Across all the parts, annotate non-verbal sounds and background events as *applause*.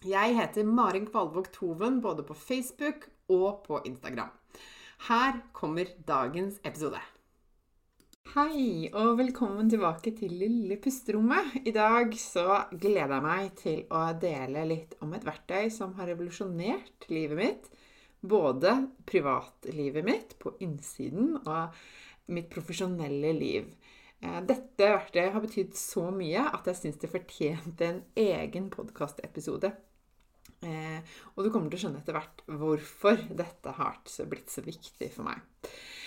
Jeg heter Marin Kvalvåg Toven både på Facebook og på Instagram. Her kommer dagens episode. Hei, og velkommen tilbake til Lille pusterommet. I dag så gleder jeg meg til å dele litt om et verktøy som har revolusjonert livet mitt. Både privatlivet mitt på innsiden og mitt profesjonelle liv. Eh, dette verktøyet har betydd så mye at jeg syns det fortjente en egen podkastepisode. Eh, og du kommer til å skjønne etter hvert hvorfor dette har blitt så viktig for meg.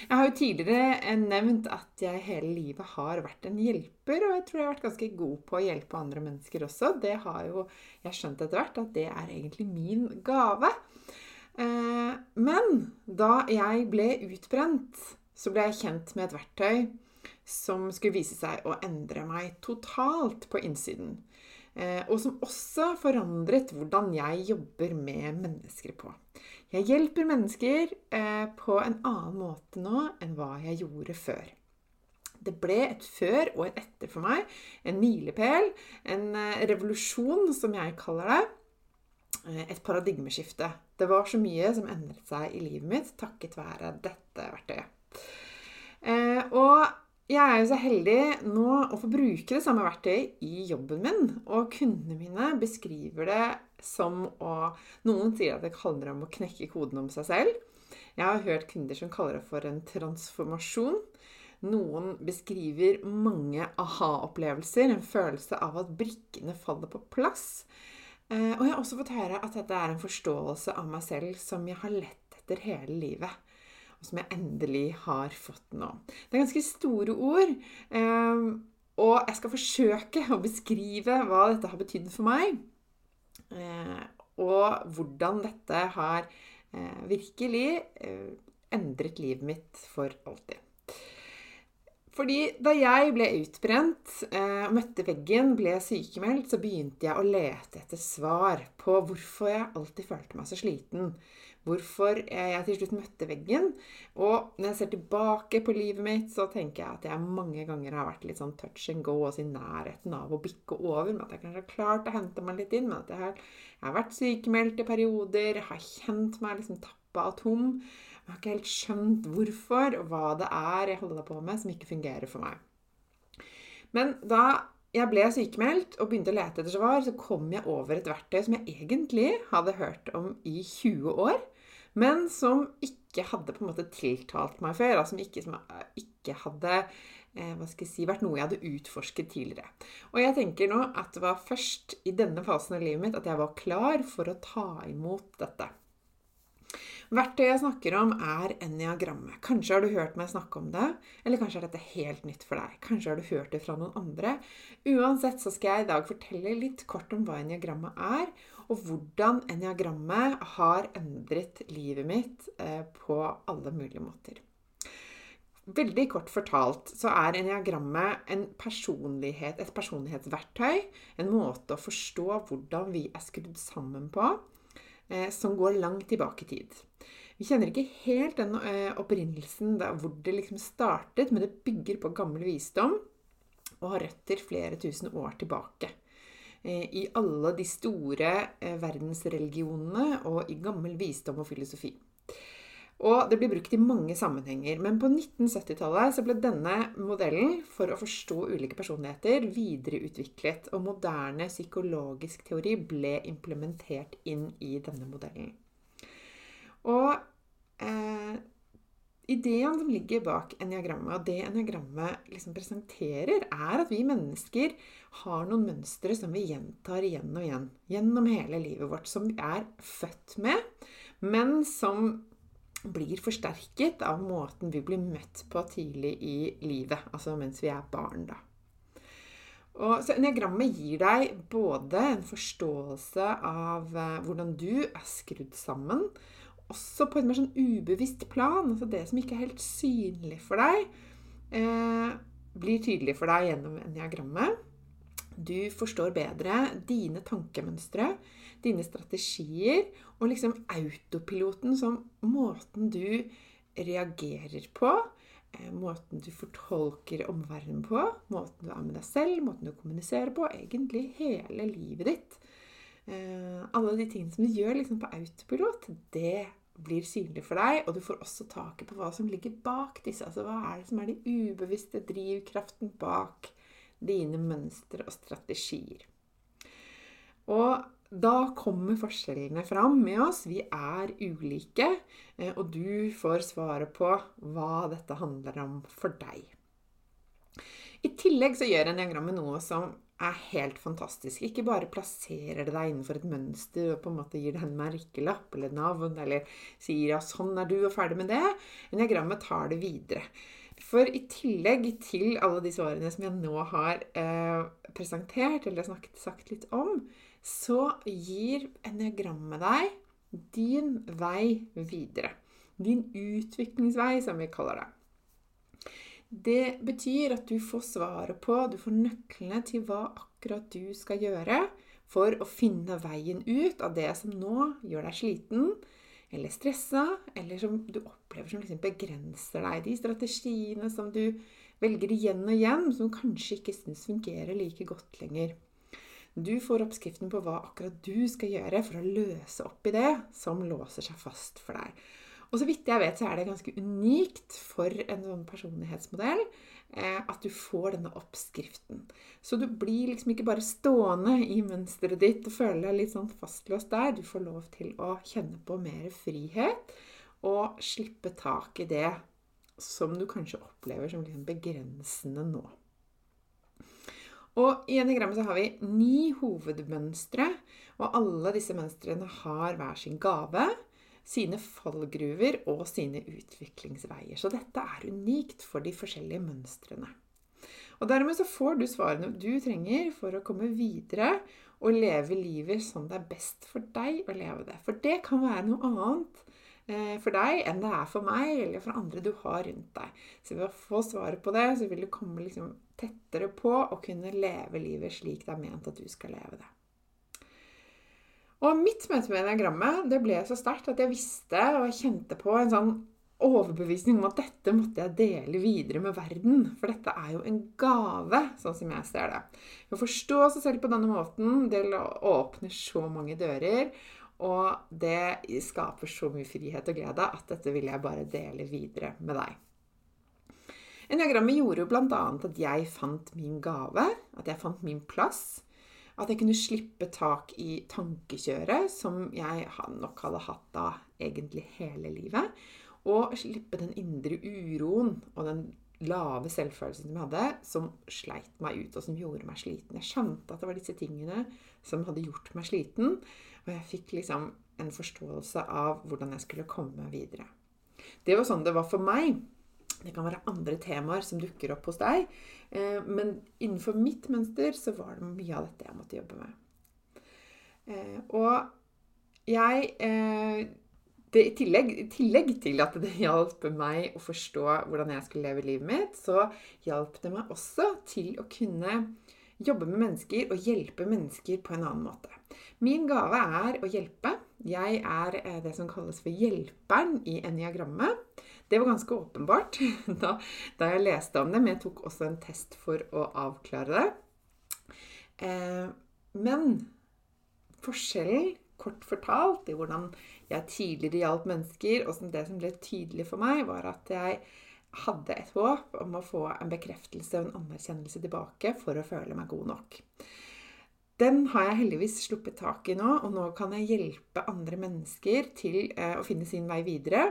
Jeg har jo tidligere eh, nevnt at jeg hele livet har vært en hjelper, og jeg tror jeg har vært ganske god på å hjelpe andre mennesker også. Det har jo jeg skjønt etter hvert at det er egentlig min gave. Eh, men da jeg ble utbrent, så ble jeg kjent med et verktøy som skulle vise seg å endre meg totalt på innsiden. Eh, og som også forandret hvordan jeg jobber med mennesker på. Jeg hjelper mennesker eh, på en annen måte nå enn hva jeg gjorde før. Det ble et før og et etter for meg. En milepæl. En eh, revolusjon, som jeg kaller det. Et paradigmeskifte. Det var så mye som endret seg i livet mitt takket være dette verktøyet. Og jeg er jo så heldig nå å få bruke det samme verktøyet i jobben min. Og kundene mine beskriver det som å Noen sier at det handler om å knekke koden om seg selv. Jeg har hørt kunder som kaller det for en transformasjon. Noen beskriver mange aha-opplevelser, en følelse av at brikkene faller på plass. Eh, og jeg har også fått høre at dette er en forståelse av meg selv som jeg har lett etter hele livet og som jeg endelig har fått nå. Det er ganske store ord. Ehm, og jeg skal forsøke å beskrive hva dette har betydd for meg. Eh, og hvordan dette har eh, virkelig eh, endret livet mitt for alltid. Fordi da jeg ble utbrent og møtte veggen, ble sykemeldt, så begynte jeg å lete etter svar på hvorfor jeg alltid følte meg så sliten hvorfor jeg til slutt møtte veggen. Og når jeg ser tilbake på livet mitt, så tenker jeg at jeg mange ganger har vært litt sånn touch and go, altså i nærheten av å bikke over. Men at jeg kanskje har klart å hente meg litt inn. Men at jeg har, jeg har vært sykemeldt i perioder, har kjent meg liksom tappa av tom. Jeg har ikke helt skjønt hvorfor og hva det er jeg holder på med som ikke fungerer for meg. Men da jeg ble sykemeldt og begynte å lete etter svar, så kom jeg over et verktøy som jeg egentlig hadde hørt om i 20 år men som ikke hadde på en måte tiltalt meg før. Altså som ikke, som ikke hadde eh, hva skal jeg si, vært noe jeg hadde utforsket tidligere. Og jeg tenker nå at det var først i denne fasen av livet mitt at jeg var klar for å ta imot dette. Verktøyet jeg snakker om, er eniagrammet. Kanskje har du hørt meg snakke om det, eller kanskje er dette helt nytt for deg. Kanskje har du hørt det fra noen andre. Uansett så skal jeg i dag fortelle litt kort om hva eniagrammet er, og hvordan eniagrammet har endret livet mitt eh, på alle mulige måter. Veldig kort fortalt så er eniagrammet en personlighet, et personlighetsverktøy. En måte å forstå hvordan vi er skrudd sammen på, eh, som går langt tilbake i tid. Vi kjenner ikke helt den eh, opprinnelsen der, hvor det liksom startet, men det bygger på gammel visdom og har røtter flere tusen år tilbake. Eh, i alle de store eh, verdensreligionene og i gammel visdom og filosofi. Og det blir brukt i mange sammenhenger. Men på 1970-tallet så ble denne modellen for å forstå ulike personligheter videreutviklet, og moderne psykologisk teori ble implementert inn i denne modellen. Og eh, ideen som ligger bak eniagrammet, og det eniagrammet liksom presenterer, er at vi mennesker har noen mønstre som vi gjentar igjen og igjen gjennom hele livet vårt, som vi er født med, men som blir forsterket av måten vi blir møtt på tidlig i livet, altså mens vi er barn, da. Og så Enneagrammet gir deg både en forståelse av eh, hvordan du er skrudd sammen, også på et mer sånn ubevisst plan. altså Det som ikke er helt synlig for deg, eh, blir tydelig for deg gjennom eniagrammet. Du forstår bedre dine tankemønstre, dine strategier og liksom autopiloten som måten du reagerer på, eh, måten du fortolker omverdenen på, måten du er med deg selv, måten du kommuniserer på, egentlig hele livet ditt. Eh, alle de tingene som du gjør liksom på autopilot, det blir synlig for deg, og du får også taket på hva som ligger bak disse. Altså hva er det som er den ubevisste drivkraften bak dine mønstre og strategier. Og da kommer forskjellene fram med oss. Vi er ulike, eh, og du får svaret på hva dette handler om for deg. Tillegg så gjør enneagrammet noe som er helt fantastisk. Ikke bare plasserer det deg innenfor et mønster og på en måte gir deg en merkelapp eller navn, eller sier ja, sånn er du, og ferdig med det. Enneagrammet tar det videre. For i tillegg til alle disse årene som jeg nå har eh, presentert eller snakket, sagt litt om, så gir enneagrammet deg din vei videre. Din utviklingsvei, som vi kaller det. Det betyr at du får svaret på, du får nøklene til hva akkurat du skal gjøre for å finne veien ut av det som nå gjør deg sliten eller stressa, eller som du opplever som liksom begrenser deg. De strategiene som du velger igjen og igjen, som kanskje ikke syns fungerer like godt lenger. Du får oppskriften på hva akkurat du skal gjøre for å løse opp i det som låser seg fast for deg. Og så vidt jeg vet, så er det ganske unikt for en sånn personlighetsmodell eh, at du får denne oppskriften. Så du blir liksom ikke bare stående i mønsteret ditt og føler deg litt sånn fastlåst der. Du får lov til å kjenne på mer frihet og slippe tak i det som du kanskje opplever som liksom begrensende nå. Og I enigrammet så har vi ni hovedmønstre, og alle disse mønstrene har hver sin gave, sine fallgruver og sine utviklingsveier. Så dette er unikt for de forskjellige mønstrene. Og Dermed så får du svarene du trenger for å komme videre og leve livet som det er best for deg å leve det. For det kan være noe annet Eh, for deg enn det er for meg eller for andre du har rundt deg. Så ved å få svaret på det, så vil du komme liksom tettere på å kunne leve livet slik det er ment at du skal leve det. Og mitt møte med diagrammet det ble så sterkt at jeg visste og jeg kjente på en sånn overbevisning om at dette måtte jeg dele videre med verden. For dette er jo en gave, sånn som jeg ser det. Å forstå seg selv på denne måten, det åpner så mange dører. Og det skaper så mye frihet og glede at dette vil jeg bare dele videre med deg. Enneagrammet gjorde jo bl.a. at jeg fant min gave, at jeg fant min plass. At jeg kunne slippe tak i tankekjøret som jeg nok hadde hatt da egentlig hele livet. Og slippe den indre uroen og den lave selvfølelsen som jeg hadde, som sleit meg ut, og som gjorde meg sliten. Jeg skjønte at det var disse tingene som hadde gjort meg sliten. Og jeg fikk liksom en forståelse av hvordan jeg skulle komme videre. Det var sånn det var for meg. Det kan være andre temaer som dukker opp hos deg. Eh, men innenfor mitt mønster så var det mye av dette jeg måtte jobbe med. Eh, og jeg eh, det, i, tillegg, I tillegg til at det hjalp meg å forstå hvordan jeg skulle leve livet mitt, så hjalp det meg også til å kunne jobbe med mennesker og hjelpe mennesker på en annen måte. Min gave er å hjelpe. Jeg er det som kalles for hjelperen i eniagrammet. Det var ganske åpenbart *laughs* da, da, jeg leste om det, men jeg tok også en test for å avklare det. Eh, men forskjellen, kort fortalt, i hvordan jeg tidligere hjalp mennesker, og det som ble tydelig for meg, var at jeg hadde et håp om å få en bekreftelse og en anerkjennelse tilbake for å føle meg god nok. Den har jeg heldigvis sluppet tak i nå, og nå kan jeg hjelpe andre mennesker til eh, å finne sin vei videre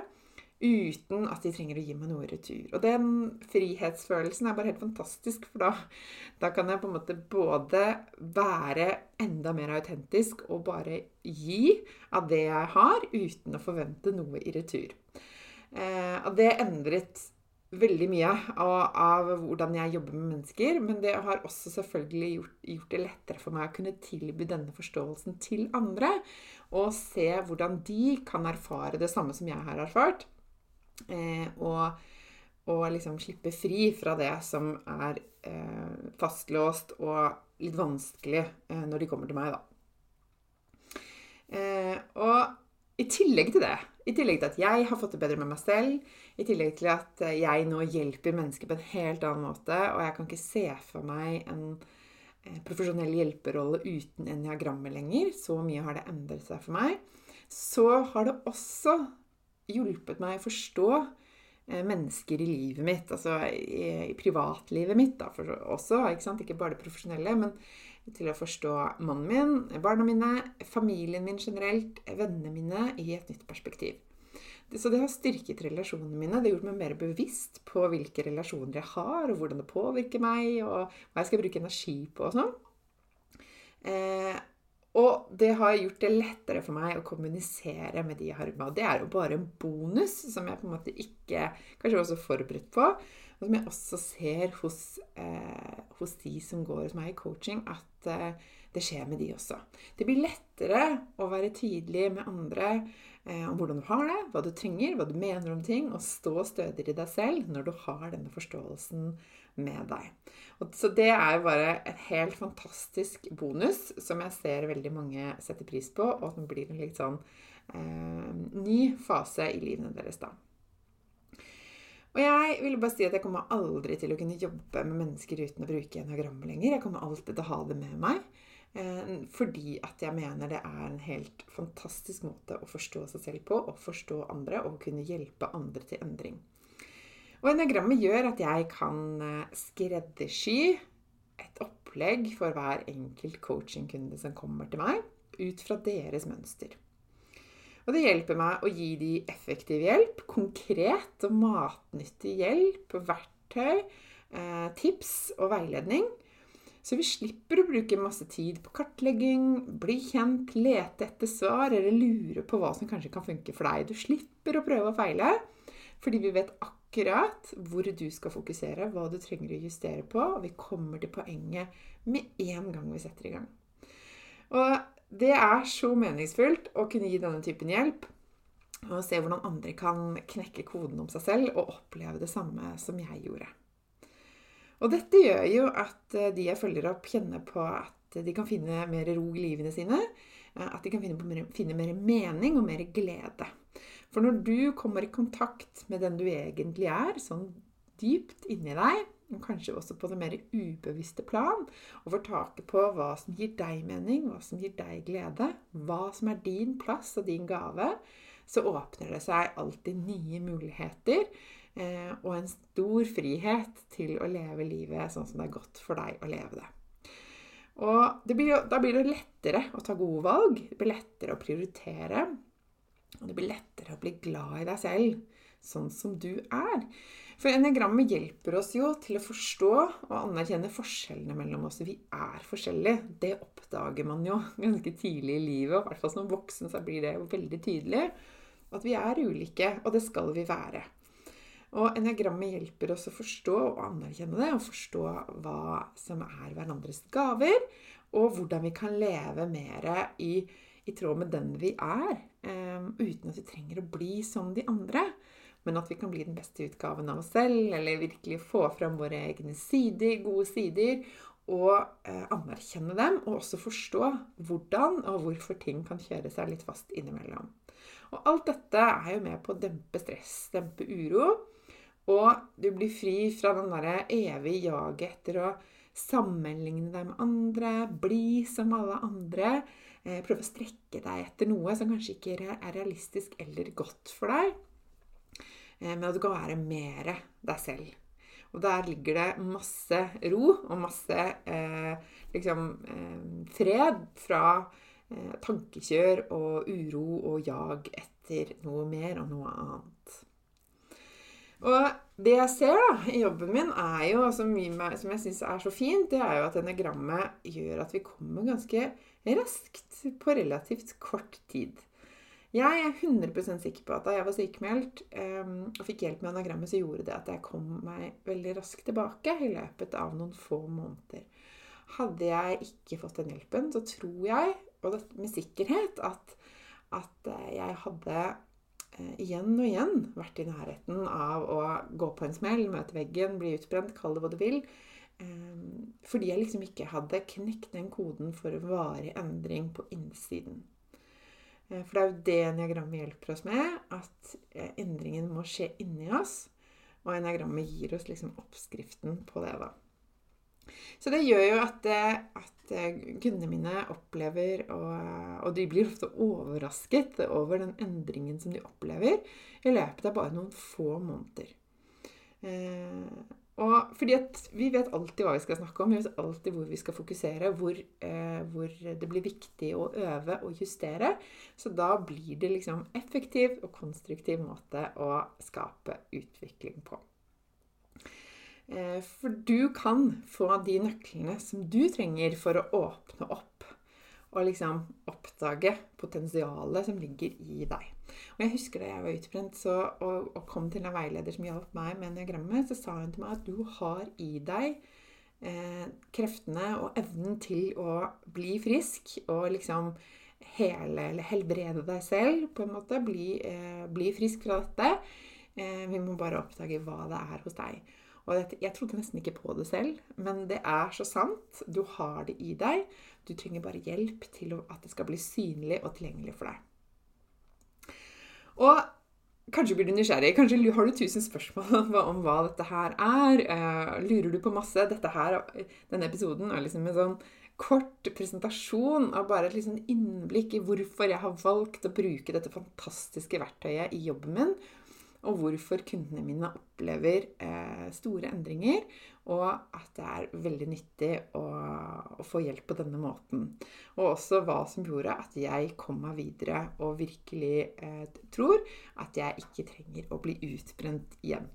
uten at de trenger å gi meg noe i retur. Og den frihetsfølelsen er bare helt fantastisk, for da, da, kan jeg på en måte både være enda mer autentisk og bare gi av det jeg har, uten å forvente noe i retur. Eh, og det endret veldig mye av, av, hvordan jeg jobber med mennesker. Men det har også selvfølgelig gjort, gjort, det lettere for meg å kunne tilby denne forståelsen til andre. Og se hvordan de kan erfare det samme som jeg har erfart. Eh, og, og, liksom slippe fri fra det som er eh, fastlåst og litt vanskelig eh, når de kommer til meg, da. Og i tillegg til det, i tillegg til at jeg har fått det bedre med meg selv, i tillegg til at jeg nå hjelper mennesker på en helt annen måte, og jeg kan ikke se for meg en profesjonell hjelperolle uten eniagrammet lenger, så mye har det endret seg for meg, så har det også hjulpet meg å forstå eh, mennesker i livet mitt, altså i, privatlivet mitt da, også, ikke, ikke bare det profesjonelle, men til å forstå mannen min, barna mine, familien min generelt, vennene mine i et nytt perspektiv. Så det har styrket relasjonene mine. Det har gjort meg mer bevisst på hvilke relasjoner jeg har, og hvordan det påvirker meg, og hva jeg skal bruke energi på og sånn. Eh, og det har gjort det lettere for meg å kommunisere med de jeg har med. Og det er jo bare en bonus som jeg på en måte ikke kanskje var så forberedt på. Og som jeg også ser hos, eh, hos de som går hos meg i coaching, at eh, det skjer med de også. Det blir lettere å være tydelig med andre om hvordan du har det, hva du trenger, hva du mener om ting, og stå stødigere i deg selv når du har denne forståelsen med deg. Og så det er bare en helt fantastisk bonus som jeg ser veldig mange setter pris på, og at den blir en litt sånn eh, ny fase i livene deres da. Og jeg vil bare si at jeg kommer aldri til å kunne jobbe med mennesker uten å bruke enagrammet lenger. Jeg kommer alltid til å ha det med meg. Eh, fordi at jeg mener det er en helt fantastisk måte å forstå seg selv på, og forstå andre, og kunne hjelpe andre til endring. Og enagrammet gjør at jeg kan eh, skreddersy et opplegg for hver enkelt coachingkunde som kommer til meg, ut fra deres mønster. Og det hjelper meg å gi de effektiv hjelp, konkret og matnyttig hjelp, verktøy, eh, tips og veiledning. Så vi slipper å bruke masse tid på kartlegging, bli kjent, lete etter svar eller lure på hva som kanskje kan funke for deg. Du slipper å prøve og feile, fordi vi vet akkurat hvor du skal fokusere, hva du trenger å justere på. Og vi kommer til poenget med en gang vi setter i gang. Og det er så meningsfullt å kunne gi denne typen hjelp. Og se hvordan andre kan knekke koden om seg selv og oppleve det samme som jeg gjorde. Og dette gjør jo at eh, de jeg følger opp, kjenner på at de kan finne mer ro i livene sine. Eh, at de kan finne, mer, finne mer mening og mer glede. For når du kommer i kontakt med den du egentlig er, sånn dypt inni deg, og kanskje også på det mer ubevisste plan, og får taket på hva som gir deg mening, hva som gir deg glede, hva som er din plass og din gave, så åpner det seg alltid nye muligheter og en stor frihet til å leve livet sånn som det er godt for deg å leve det. Og det blir, da blir det lettere å ta gode valg. Det blir lettere å prioritere. Og det blir lettere å bli glad i deg selv, sånn som du er. For enegrammet hjelper oss jo til å forstå og anerkjenne forskjellene mellom oss. Vi er forskjellige. Det oppdager man jo *laughs* ganske tidlig i livet. Og i hvert fall som voksen så blir det veldig tydelig at vi er ulike, og det skal vi være. Og enagrammet hjelper oss å forstå og anerkjenne det, og forstå hva som er hverandres gaver, og hvordan vi kan leve mer i i tråd med den vi er, um, uten at vi trenger å bli som de andre. Men at vi kan bli den beste utgaven av oss selv, eller virkelig få fram våre egne sider, gode sider, og uh, anerkjenne dem, og også forstå hvordan og hvorfor ting kan kjøre seg litt fast innimellom. Og alt dette er jo med på å dempe stress, dempe uro, og du blir fri fra den derre evige jaget etter å sammenligne deg med andre, bli som alle andre. Eh, prøve å strekke deg etter noe som kanskje ikke er realistisk eller godt for deg. Eh, men at du kan være mer deg selv. Og der ligger det masse ro og masse eh, liksom eh, fred fra eh, tankekjør og uro og jag etter noe mer og noe annet. Og det jeg ser da, i jobben min, er jo, som, som jeg syns er så fint, det er jo at enagrammet gjør at vi kommer ganske raskt på relativt kort tid. Jeg er 100 sikker på at da jeg var sykemeldt um, og fikk hjelp med anagrammet, så gjorde det at jeg kom meg veldig raskt tilbake i løpet av noen få måneder. Hadde jeg ikke fått den hjelpen, så tror jeg, og med sikkerhet, at, at jeg hadde Eh, igjen og igjen vært i nærheten av å gå på en smell, møte veggen, bli utbrent, kall det hva du vil. Eh, fordi jeg liksom ikke hadde knekt den koden for varig endring på innsiden. Eh, for det er jo det eniagrammet hjelper oss med, at endringen må skje inni oss. Og eniagrammet gir oss liksom oppskriften på det, da. Så det gjør jo at, at eh, kundene mine opplever og, og de blir ofte overrasket over den endringen som de opplever i løpet av bare noen få måneder. Eh, og fordi vi vet alltid hva vi skal snakke om, vi vet alltid hvor vi skal fokusere, hvor, eh, hvor det blir viktig å øve og justere. Så da blir det liksom effektiv og konstruktiv måte å skape utvikling på. Eh, for du kan få de nøklene som du trenger for å åpne opp og liksom oppdage potensialet som ligger i deg. Og jeg husker Da jeg var utbrent så, og, og, kom til en veileder som hjalp meg med neogrammet, så sa hun til meg at du har i deg eh, kreftene og evnen til å bli frisk og liksom hele, eller helbrede deg selv, på en måte. Bli, eh, bli frisk fra dette. Eh, vi må bare oppdage hva det er hos deg. Og jeg trodde nesten ikke på det selv, men det er så sant. Du har det i deg. Du trenger bare hjelp til at det skal bli synlig og tilgjengelig for deg. Og kanskje blir du nysgjerrig. Kanskje har du tusen spørsmål om hva dette her er. Uh, lurer du på masse? Dette her, Denne episoden er liksom en sånn kort presentasjon av bare et liksom innblikk i hvorfor jeg har valgt å bruke dette fantastiske verktøyet i jobben min og hvorfor kundene mine opplever eh, store endringer, og at det er veldig nyttig å, å, få hjelp på denne måten. Og også hva som gjorde at jeg kom meg videre og virkelig eh, tror at jeg ikke trenger å bli utbrent igjen.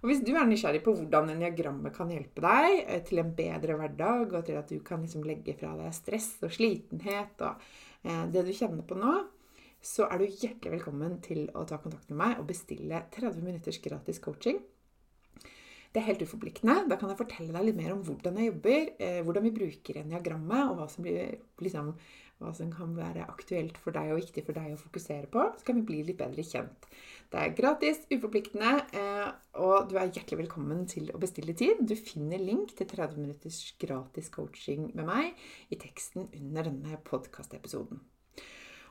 Og Hvis du er nysgjerrig på hvordan eniagrammet kan hjelpe deg eh, til en bedre hverdag, og til at du kan liksom legge fra deg stress og slitenhet og eh, det du kjenner på nå, så er du hjertelig velkommen til å ta kontakt med meg og bestille 30 minutters gratis coaching. Det er helt uforpliktende. Da kan jeg fortelle deg litt mer om hvordan jeg jobber, eh, hvordan vi bruker eniagrammet, og hva som, blir, liksom, hva som, kan være aktuelt for deg og viktig for deg å fokusere på. Så kan vi bli litt bedre kjent. Det er gratis, uforpliktende, eh, og du er hjertelig velkommen til å bestille tid. Du finner link til 30 minutters gratis coaching med meg i teksten under denne podkastepisoden.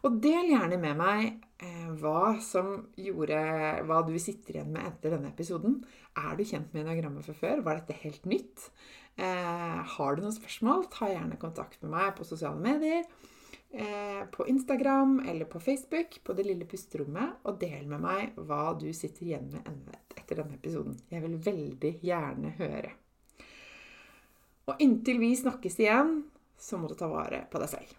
Og del gjerne med meg eh, hva som gjorde Hva du sitter igjen med etter denne episoden. Er du kjent med enagrammet fra før? Var dette helt nytt? Eh, har du noen spørsmål, ta gjerne kontakt med meg på sosiale medier. Eh, på Instagram eller på Facebook på Det lille pusterommet. Og del med meg hva du sitter igjen med etter denne episoden. Jeg vil veldig gjerne høre. Og inntil vi snakkes igjen, så må du ta vare på deg selv.